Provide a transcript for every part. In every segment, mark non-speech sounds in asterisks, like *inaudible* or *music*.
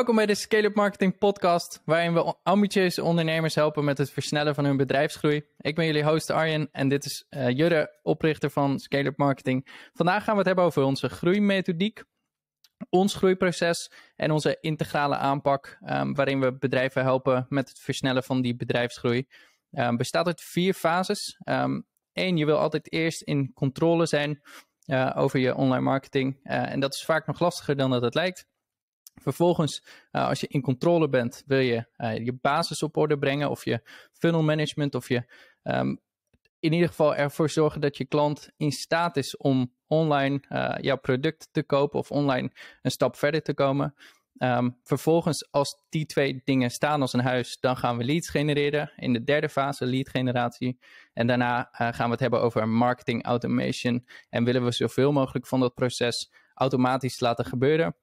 Welkom bij de Scale-up Marketing Podcast, waarin we ambitieuze ondernemers helpen met het versnellen van hun bedrijfsgroei. Ik ben jullie host Arjen en dit is uh, Jurre, oprichter van Scale-up Marketing. Vandaag gaan we het hebben over onze groeimethodiek, ons groeiproces en onze integrale aanpak, um, waarin we bedrijven helpen met het versnellen van die bedrijfsgroei. Um, bestaat uit vier fases. Eén, je wil altijd eerst in controle zijn uh, over je online marketing. Uh, en dat is vaak nog lastiger dan dat het lijkt. Vervolgens, uh, als je in controle bent, wil je je basis op orde brengen of je funnel management of je um, in ieder geval ervoor zorgen dat je klant in staat is om online jouw product te kopen of online een stap verder te komen. Um, vervolgens, als die twee dingen staan als een huis, dan gaan we leads genereren. In de derde fase, lead generatie. En daarna gaan we het hebben over marketing automation. En willen we zoveel mogelijk van dat proces automatisch laten gebeuren.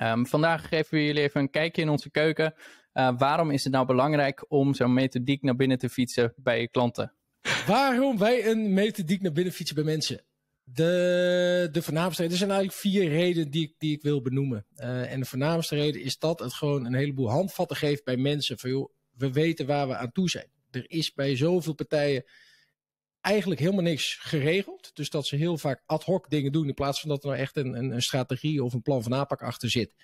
Um, vandaag geven we jullie even een kijkje in onze keuken. Uh, waarom is het nou belangrijk om zo'n methodiek naar binnen te fietsen bij je klanten? Waarom wij een methodiek naar binnen fietsen bij mensen? De, de voornaamste reden, er zijn eigenlijk vier redenen die ik, die ik wil benoemen. Uh, en de voornaamste reden is dat het gewoon een heleboel handvatten geeft bij mensen. Van joh, we weten waar we aan toe zijn. Er is bij zoveel partijen eigenlijk helemaal niks geregeld. Dus dat ze heel vaak ad hoc dingen doen in plaats van dat er nou echt een, een, strategie of een plan van aanpak achter zit.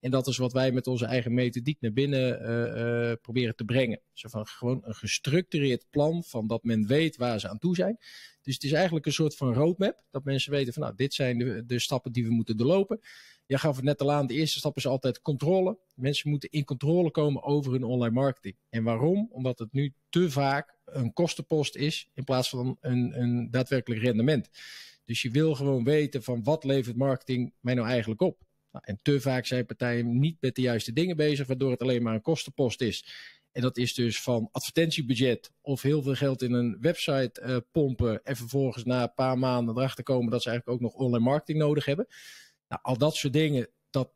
En dat is wat wij met onze eigen methodiek naar binnen uh, uh, proberen te brengen. Zo van gewoon een gestructureerd plan van dat men weet waar ze aan toe zijn. Dus het is eigenlijk een soort van roadmap. Dat mensen weten van nou, dit zijn de, de stappen die we moeten doorlopen. Jij gaf het net al aan, de eerste stap is altijd controle. Mensen moeten in controle komen over hun online marketing. En waarom? Omdat het nu te vaak een kostenpost is in plaats van een, een daadwerkelijk rendement. Dus je wil gewoon weten van wat levert marketing mij nou eigenlijk op. Nou, en te vaak zijn partijen niet met de juiste dingen bezig, waardoor het alleen maar een kostenpost is. En dat is dus van advertentiebudget of heel veel geld in een website uh, pompen en vervolgens na een paar maanden erachter komen dat ze eigenlijk ook nog online marketing nodig hebben. Nou, al dat soort dingen, dat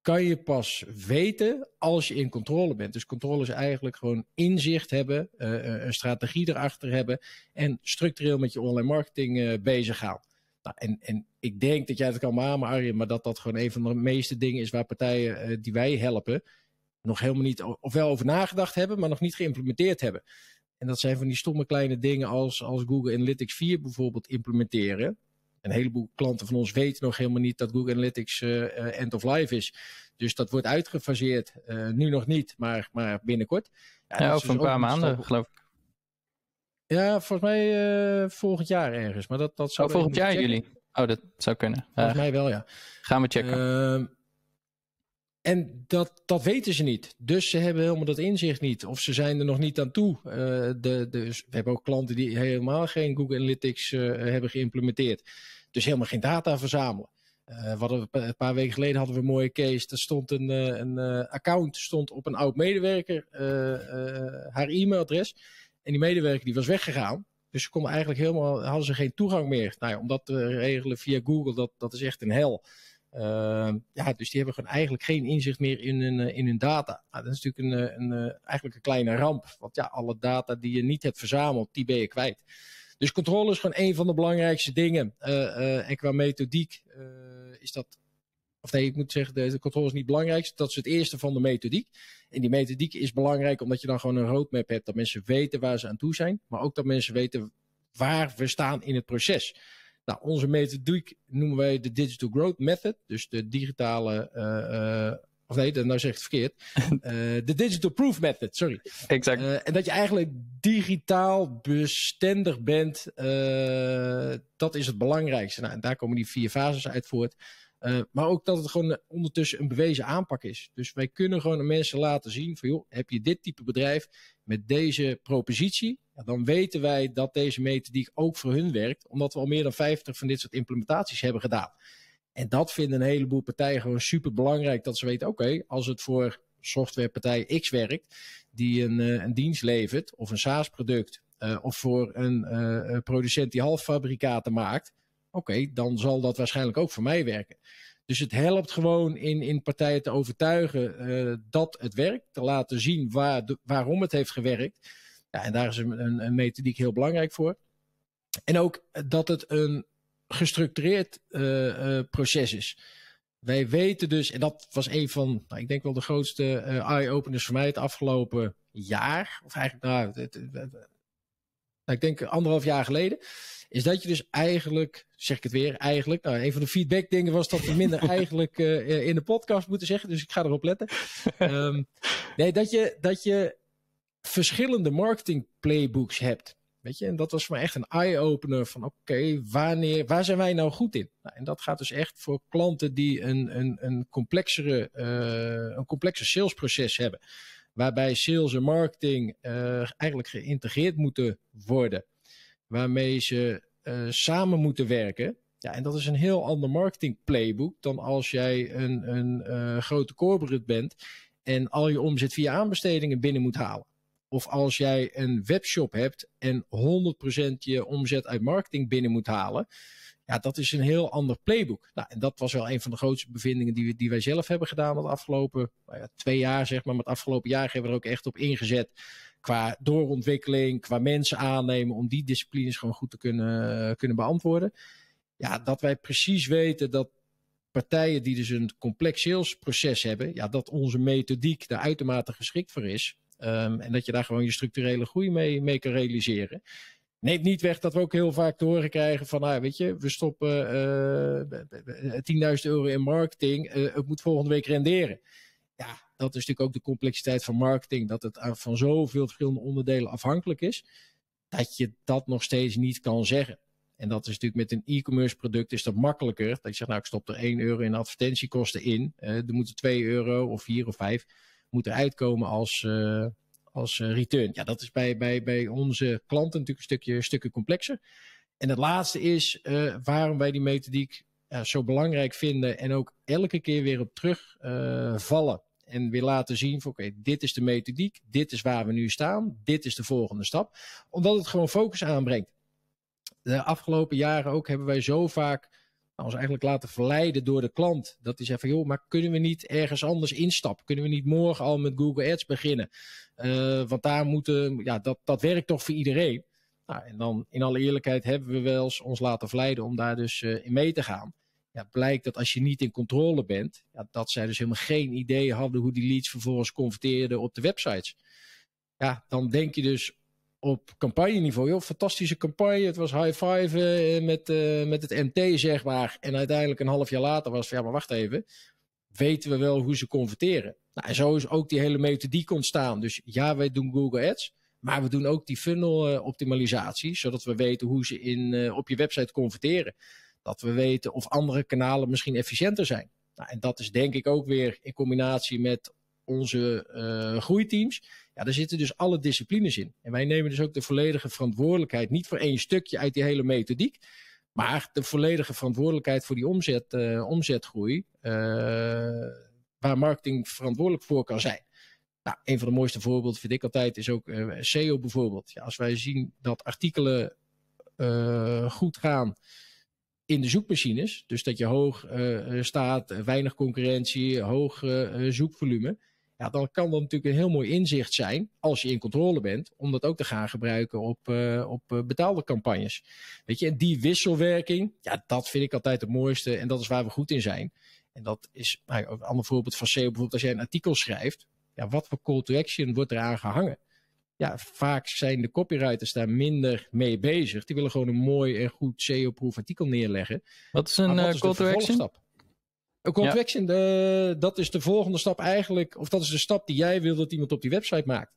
kan je pas weten als je in controle bent. Dus controle is eigenlijk gewoon inzicht hebben, uh, een strategie erachter hebben en structureel met je online marketing uh, bezig gaan. Nou, en, en ik denk dat jij het kan beamen, Arjen, maar dat dat gewoon een van de meeste dingen is waar partijen die wij helpen nog helemaal niet, of wel over nagedacht hebben, maar nog niet geïmplementeerd hebben. En dat zijn van die stomme kleine dingen als, als Google Analytics 4 bijvoorbeeld implementeren. Een heleboel klanten van ons weten nog helemaal niet dat Google Analytics uh, end of life is. Dus dat wordt uitgefaseerd. Uh, nu nog niet, maar, maar binnenkort. Ja, ja over dus een paar maanden, stap... geloof ik. Ja, volgens mij uh, volgend jaar ergens. Maar dat, dat zou oh, volgend jaar checken. jullie? Oh, dat zou kunnen. Volgens mij wel, ja. Gaan we checken. En dat, dat weten ze niet. Dus ze hebben helemaal dat inzicht niet. Of ze zijn er nog niet aan toe. Uh, de, de, we hebben ook klanten die helemaal geen Google Analytics uh, hebben geïmplementeerd. Dus helemaal geen data verzamelen. Uh, we een paar weken geleden hadden we een mooie case. Er stond een, een account stond op een oud medewerker, haar e-mailadres. En die medewerker die was weggegaan. Dus ze konden eigenlijk helemaal, hadden ze geen toegang meer. Nou ja, om dat te regelen via Google, dat, dat is echt een hel. Uh, ja, dus die hebben gewoon eigenlijk geen inzicht meer in hun, uh, in hun data. Nou, dat is natuurlijk een, een, een, eigenlijk een kleine ramp. Want ja, alle data die je niet hebt verzameld, die ben je kwijt. Dus controle is gewoon een van de belangrijkste dingen. En qua methodiek is dat. Of nee, ik moet zeggen, de, controle is niet belangrijk. Dat is het eerste van de methodiek. En die methodiek is belangrijk omdat je dan gewoon een roadmap hebt. Dat mensen weten waar ze aan toe zijn. Maar ook dat mensen weten waar we staan in het proces. Nou, onze methodiek noemen wij de Digital Growth Method. Dus de digitale. Uh, of nee, nou zeg ik het verkeerd. Uh, *laughs* de Digital Proof Method, sorry. Exact. en dat je eigenlijk digitaal bestendig bent, dat is het belangrijkste. Nou, en daar komen die vier fases uit voort. Maar ook dat het gewoon ondertussen een bewezen aanpak is. Dus wij kunnen gewoon aan mensen laten zien van joh, heb je dit type bedrijf met deze propositie, dan weten wij dat deze methodiek ook voor hun werkt, omdat we al meer dan 50 van dit soort implementaties hebben gedaan. En dat vinden een heleboel partijen gewoon super belangrijk, dat ze weten, oké, als het voor softwarepartij X werkt, die een, uh, een dienst levert of een SaaS-product, uh, of voor een uh, producent die halffabrikaten maakt, oké, dan zal dat waarschijnlijk ook voor mij werken. Dus het helpt gewoon in, in partijen te overtuigen dat het werkt, te laten zien waar waarom het heeft gewerkt. Ja, en daar is een, een, een, methodiek heel belangrijk voor. En ook dat het een gestructureerd uh, uh, proces is. wij weten dus, en dat was een van, nou, ik denk wel de grootste eye-openers voor mij het afgelopen jaar. Of eigenlijk, nou, nou, ik denk anderhalf jaar geleden. Is dat je dus eigenlijk, zeg ik het weer, eigenlijk. Nou, een van de feedback dingen was dat we minder *laughs* eigenlijk in de podcast moeten zeggen. Dus ik ga erop letten. Um, *laughs* nee, dat je, dat je verschillende marketing playbooks hebt. Weet je, en dat was voor mij echt een eye-opener van oké, wanneer, waar zijn wij nou goed in? Nou, en dat gaat dus echt voor klanten die een, een, een, complexere, uh, een complexer salesproces hebben. Waarbij sales en marketing uh, eigenlijk geïntegreerd moeten worden. Waarmee ze uh, samen moeten werken. Ja, en dat is een heel ander marketing playbook dan als jij een, een grote corporate bent en al je omzet via aanbestedingen binnen moet halen. Of als jij een webshop hebt en 100% je omzet uit marketing binnen moet halen. Ja, dat is een heel ander playbook. Nou, en dat was wel een van de grootste bevindingen die, we, die wij zelf hebben gedaan het afgelopen nou ja, twee jaar, zeg maar. Maar het afgelopen jaar hebben we er ook echt op ingezet. Qua doorontwikkeling, qua mensen aannemen om die disciplines gewoon goed te kunnen, kunnen beantwoorden. Ja, dat wij precies weten dat partijen die dus een complex salesproces hebben, ja, dat onze methodiek daar uitermate geschikt voor is. Um, en dat je daar gewoon je structurele groei mee, mee kan realiseren. Neemt niet weg dat we ook heel vaak te horen krijgen van, nou, weet je, we stoppen uh, 10.000 euro in marketing, het moet volgende week renderen. Ja, dat is natuurlijk ook de complexiteit van marketing, dat het van zoveel verschillende onderdelen afhankelijk is, dat je dat nog steeds niet kan zeggen. En dat is natuurlijk met een e-commerce product is dat makkelijker. Dat je zegt, nou ik stop er 1 euro in advertentiekosten in. Uh, er moeten 2 euro of 4 of 5 moeten uitkomen als, uh, als uh, return. Ja, dat is bij, bij, bij onze klanten natuurlijk een stukje, stukje complexer. En het laatste is waarom wij die methodiek zo belangrijk vinden en ook elke keer weer op terugvallen. en weer laten zien van oké, dit is de methodiek, dit is waar we nu staan, dit is de volgende stap. Omdat het gewoon focus aanbrengt de afgelopen jaren ook hebben wij zo vaak ons eigenlijk laten verleiden door de klant. Dat hij zegt van joh, maar kunnen we niet ergens anders instappen? Kunnen we niet morgen al met Google Ads beginnen? Uh, want daar moeten, ja, dat, dat werkt toch voor iedereen. Nou, en dan in alle eerlijkheid hebben we wel eens ons laten verleiden om daar dus uh, in mee te gaan. Ja, blijkt dat als je niet in controle bent, ja, dat zij dus helemaal geen idee hadden hoe die leads vervolgens converteerden op de websites. Ja, dan denk je dus op campagneniveau. Joh, fantastische campagne. Het was high five uh, met, uh, met het MT, zeg maar. En uiteindelijk een half jaar later was van, ja, maar wacht even. Weten we wel hoe ze converteren? Nou, en zo is ook die hele methodiek ontstaan. Dus ja, wij doen Google Ads. Maar we doen ook die funnel uh, optimalisatie. Zodat we weten hoe ze in, op je website converteren. Dat we weten of andere kanalen misschien efficiënter zijn. Nou, en dat is denk ik ook weer in combinatie met onze groeiteams ja, daar zitten dus alle disciplines in. En wij nemen dus ook de volledige verantwoordelijkheid, niet voor één stukje uit die hele methodiek, maar de volledige verantwoordelijkheid voor die omzet, uh, omzetgroei, uh, waar marketing verantwoordelijk voor kan zijn. Nou, een van de mooiste voorbeelden vind ik altijd is ook uh, SEO bijvoorbeeld. Ja, als wij zien dat artikelen goed gaan in de zoekmachines, dus dat je hoog staat, weinig concurrentie, hoog zoekvolume, ja, dan kan dat natuurlijk een heel mooi inzicht zijn, als je in controle bent, om dat ook te gaan gebruiken op, uh, op uh, betaalde campagnes. Weet je, en die wisselwerking, ja, dat vind ik altijd het mooiste en dat is waar we goed in zijn. En dat is nou, een ander voorbeeld van SEO, bijvoorbeeld als jij een artikel schrijft, ja, wat voor call to action wordt eraan gehangen? Ja, vaak zijn de copywriters daar minder mee bezig. Die willen gewoon een mooi en goed SEO-proof artikel neerleggen. Wat is een uh, call to action? Een call to action, de, dat is de volgende stap eigenlijk, of dat is de stap die jij wil dat iemand op die website maakt.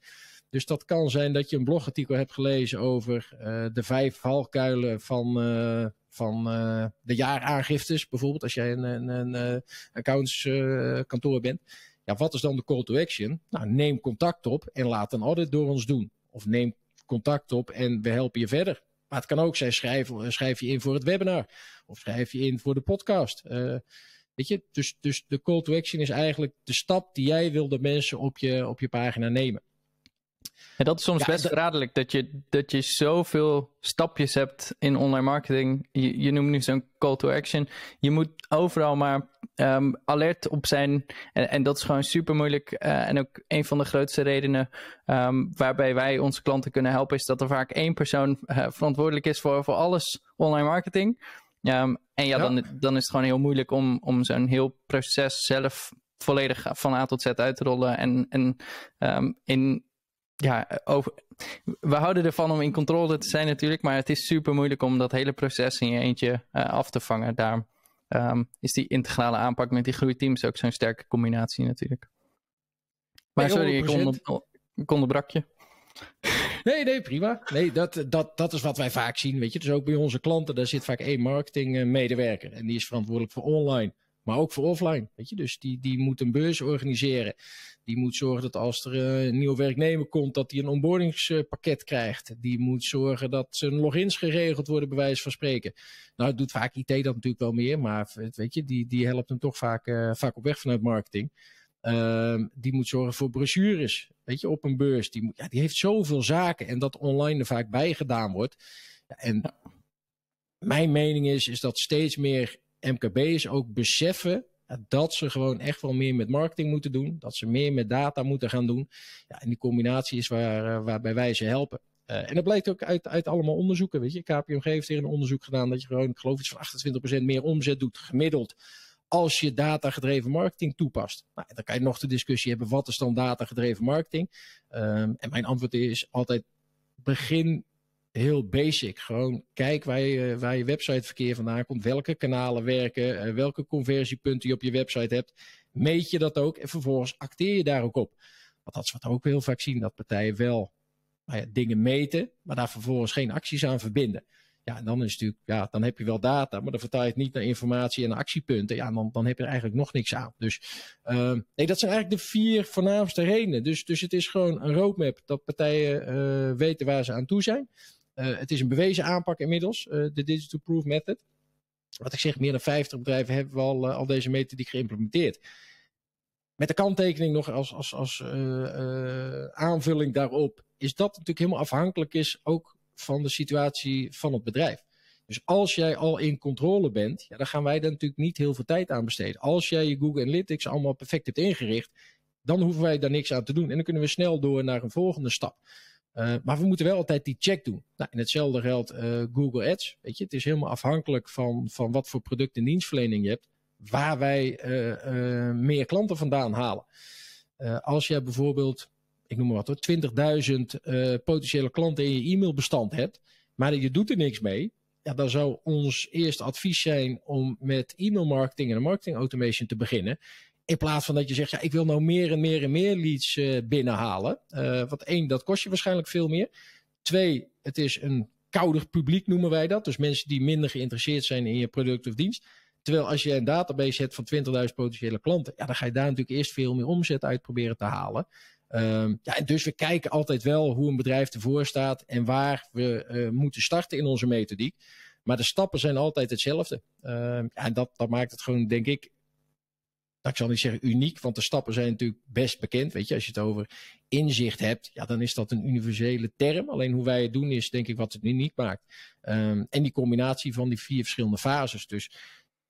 Dus dat kan zijn dat je een blogartikel hebt gelezen over uh, de vijf valkuilen van, uh, van uh, de jaaraangiftes, bijvoorbeeld als jij een, een, een accountskantoor bent. Ja, wat is dan de call to action? Nou, neem contact op en laat een audit door ons doen. Of neem contact op en we helpen je verder. Maar het kan ook zijn, schrijf, schrijf je in voor het webinar. Of schrijf je in voor de podcast. Weet je, dus, dus de call to action is eigenlijk de stap die jij wil dat mensen op je, op je pagina nemen. En dat is soms best verraderlijk, dat je, dat je zoveel stapjes hebt in online marketing. Je, je noemt nu zo'n call to action. Je moet overal maar um, alert op zijn. En, en dat is gewoon super moeilijk. Uh, en ook een van de grootste redenen um, waarbij wij onze klanten kunnen helpen, is dat er vaak één persoon uh, verantwoordelijk is voor, voor alles online marketing. Um, en ja, Dan, dan is het gewoon heel moeilijk om, om zo'n heel proces zelf volledig van A tot Z uit te rollen. En, en um, in, ja, over, we houden ervan om in controle te zijn natuurlijk, maar het is super moeilijk om dat hele proces in je eentje uh, af te vangen. Daarom um, is die integrale aanpak met die groeiteams ook zo'n sterke combinatie natuurlijk. Maar sorry, ik, onder, ik onderbrak je. *laughs* Nee, nee, prima. Nee, dat, dat, dat is wat wij vaak zien. Weet je, dus ook bij onze klanten, daar zit vaak één marketingmedewerker. En die is verantwoordelijk voor online, maar ook voor offline. Weet je, dus die, die moet een beurs organiseren. Die moet zorgen dat als er een nieuwe werknemer komt, dat hij een onboardingspakket krijgt. Die moet zorgen dat zijn logins geregeld worden, bij wijze van spreken. Nou, het doet vaak IT dat natuurlijk wel meer, maar weet je, die, die helpt hem toch vaak, uh, vaak op weg vanuit marketing. Uh, die moet zorgen voor brochures, weet je, op een beurs. Die, moet, ja, die heeft zoveel zaken en dat online er vaak bij gedaan wordt. Ja, en mijn mening is, is dat steeds meer MKB's ook beseffen dat ze gewoon echt wel meer met marketing moeten doen. Dat ze meer met data moeten gaan doen. Ja, en die combinatie is waar, uh, waarbij wij ze helpen. Uh, en dat blijkt ook uit, uit allemaal onderzoeken. Weet je, KPMG heeft hier een onderzoek gedaan dat je gewoon, ik geloof iets van 28% meer omzet doet gemiddeld als je data-gedreven marketing toepast. Nou, dan kan je nog de discussie hebben, wat is dan data-gedreven marketing? Um, en mijn antwoord is altijd, begin heel basic. Gewoon kijk waar je, waar je websiteverkeer vandaan komt, welke kanalen werken, uh, welke conversiepunten je op je website hebt. Meet je dat ook en vervolgens acteer je daar ook op. Want dat is wat we ook heel vaak zien, dat partijen wel nou ja, dingen meten, maar daar vervolgens geen acties aan verbinden. Ja, en dan is natuurlijk, ja, dan heb je wel data, maar dan vertaal je het niet naar informatie en actiepunten. Ja, dan, dan heb je er eigenlijk nog niks aan. Dus uh, nee, dat zijn eigenlijk de vier voornaamste redenen. Dus, dus het is gewoon een roadmap dat partijen uh, weten waar ze aan toe zijn. Uh, het is een bewezen aanpak inmiddels, uh, de Digital Proof Method. Wat ik zeg, meer dan 50 bedrijven hebben al, al deze methodiek geïmplementeerd. Met de kanttekening nog als, als, als aanvulling daarop, is dat natuurlijk helemaal afhankelijk is ook van de situatie van het bedrijf. Dus als jij al in controle bent, ja, dan gaan wij daar natuurlijk niet heel veel tijd aan besteden. Als jij je Google Analytics allemaal perfect hebt ingericht, dan hoeven wij daar niks aan te doen. En dan kunnen we snel door naar een volgende stap. Uh, maar we moeten wel altijd die check doen. Nou, en hetzelfde geldt uh, Google Ads. Weet je, het is helemaal afhankelijk van, van wat voor product en dienstverlening je hebt, waar wij uh, meer klanten vandaan halen. als jij bijvoorbeeld ik noem maar wat hoor, 20.000 uh, potentiële klanten in je e-mailbestand hebt, maar je doet er niks mee, ja, dan zou ons eerste advies zijn om met e-mail marketing en marketing automation te beginnen. In plaats van dat je zegt, ja, ik wil nou meer en meer en meer leads uh, binnenhalen. Uh, want één, dat kost je waarschijnlijk veel meer. Twee, het is een kouder publiek noemen wij dat. Dus mensen die minder geïnteresseerd zijn in je product of dienst. Terwijl als je een database hebt van 20.000 potentiële klanten, ja, dan ga je daar natuurlijk eerst veel meer omzet uit proberen te halen. Um, ja, dus we kijken altijd wel hoe een bedrijf ervoor staat en waar we uh, moeten starten in onze methodiek. Maar de stappen zijn altijd hetzelfde. Uh, ja, en dat, dat maakt het gewoon, denk ik, ik zal niet zeggen uniek, want de stappen zijn natuurlijk best bekend. Weet je, als je het over inzicht hebt, ja, dan is dat een universele term. Alleen hoe wij het doen is, denk ik, wat het uniek maakt. Um, en die combinatie van die vier verschillende fases. Dus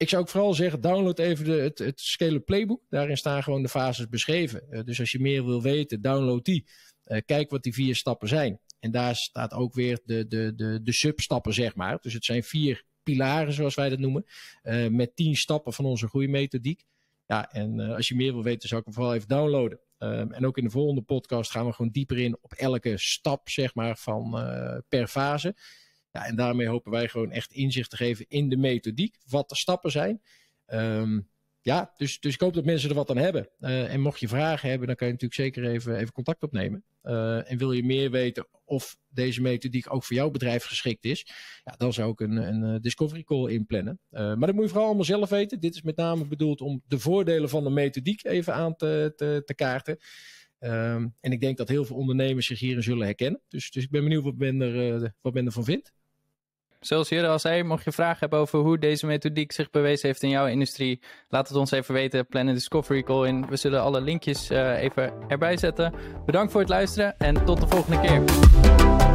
ik zou ook vooral zeggen, download even de, het, het Playbook. Daarin staan gewoon de fases beschreven. Uh, dus als je meer wil weten, download die. Uh, kijk wat die vier stappen zijn. En daar staat ook weer de, de, de, de substappen, zeg maar. Dus het zijn vier pilaren, zoals wij dat noemen. Uh, met tien stappen van onze groeimethodiek. Ja, en als je meer wil weten, zou ik hem vooral even downloaden. En ook in de volgende podcast gaan we gewoon dieper in op elke stap, zeg maar, van per fase. Ja, en daarmee hopen wij gewoon echt inzicht te geven in de methodiek, wat de stappen zijn. Um, ja, dus, dus ik hoop dat mensen er wat aan hebben. Uh, en mocht je vragen hebben, dan kan je natuurlijk zeker even, even contact opnemen. Uh, en wil je meer weten of deze methodiek ook voor jouw bedrijf geschikt is, ja, dan zou ik een, een eh, discovery call inplannen. Maar dat moet je vooral allemaal zelf weten. Dit is met name bedoeld om de voordelen van de methodiek even aan te, te, te kaarten. Um, en ik denk dat heel veel ondernemers zich hierin zullen herkennen. Dus, dus ik ben benieuwd wat men, er, wat men ervan vindt zoals Jure al zei, mocht je vragen hebben over hoe deze methodiek zich bewezen heeft in jouw industrie, laat het ons even weten. Plan een Discovery Call in. We zullen alle linkjes uh, even erbij zetten. Bedankt voor het luisteren en tot de volgende keer.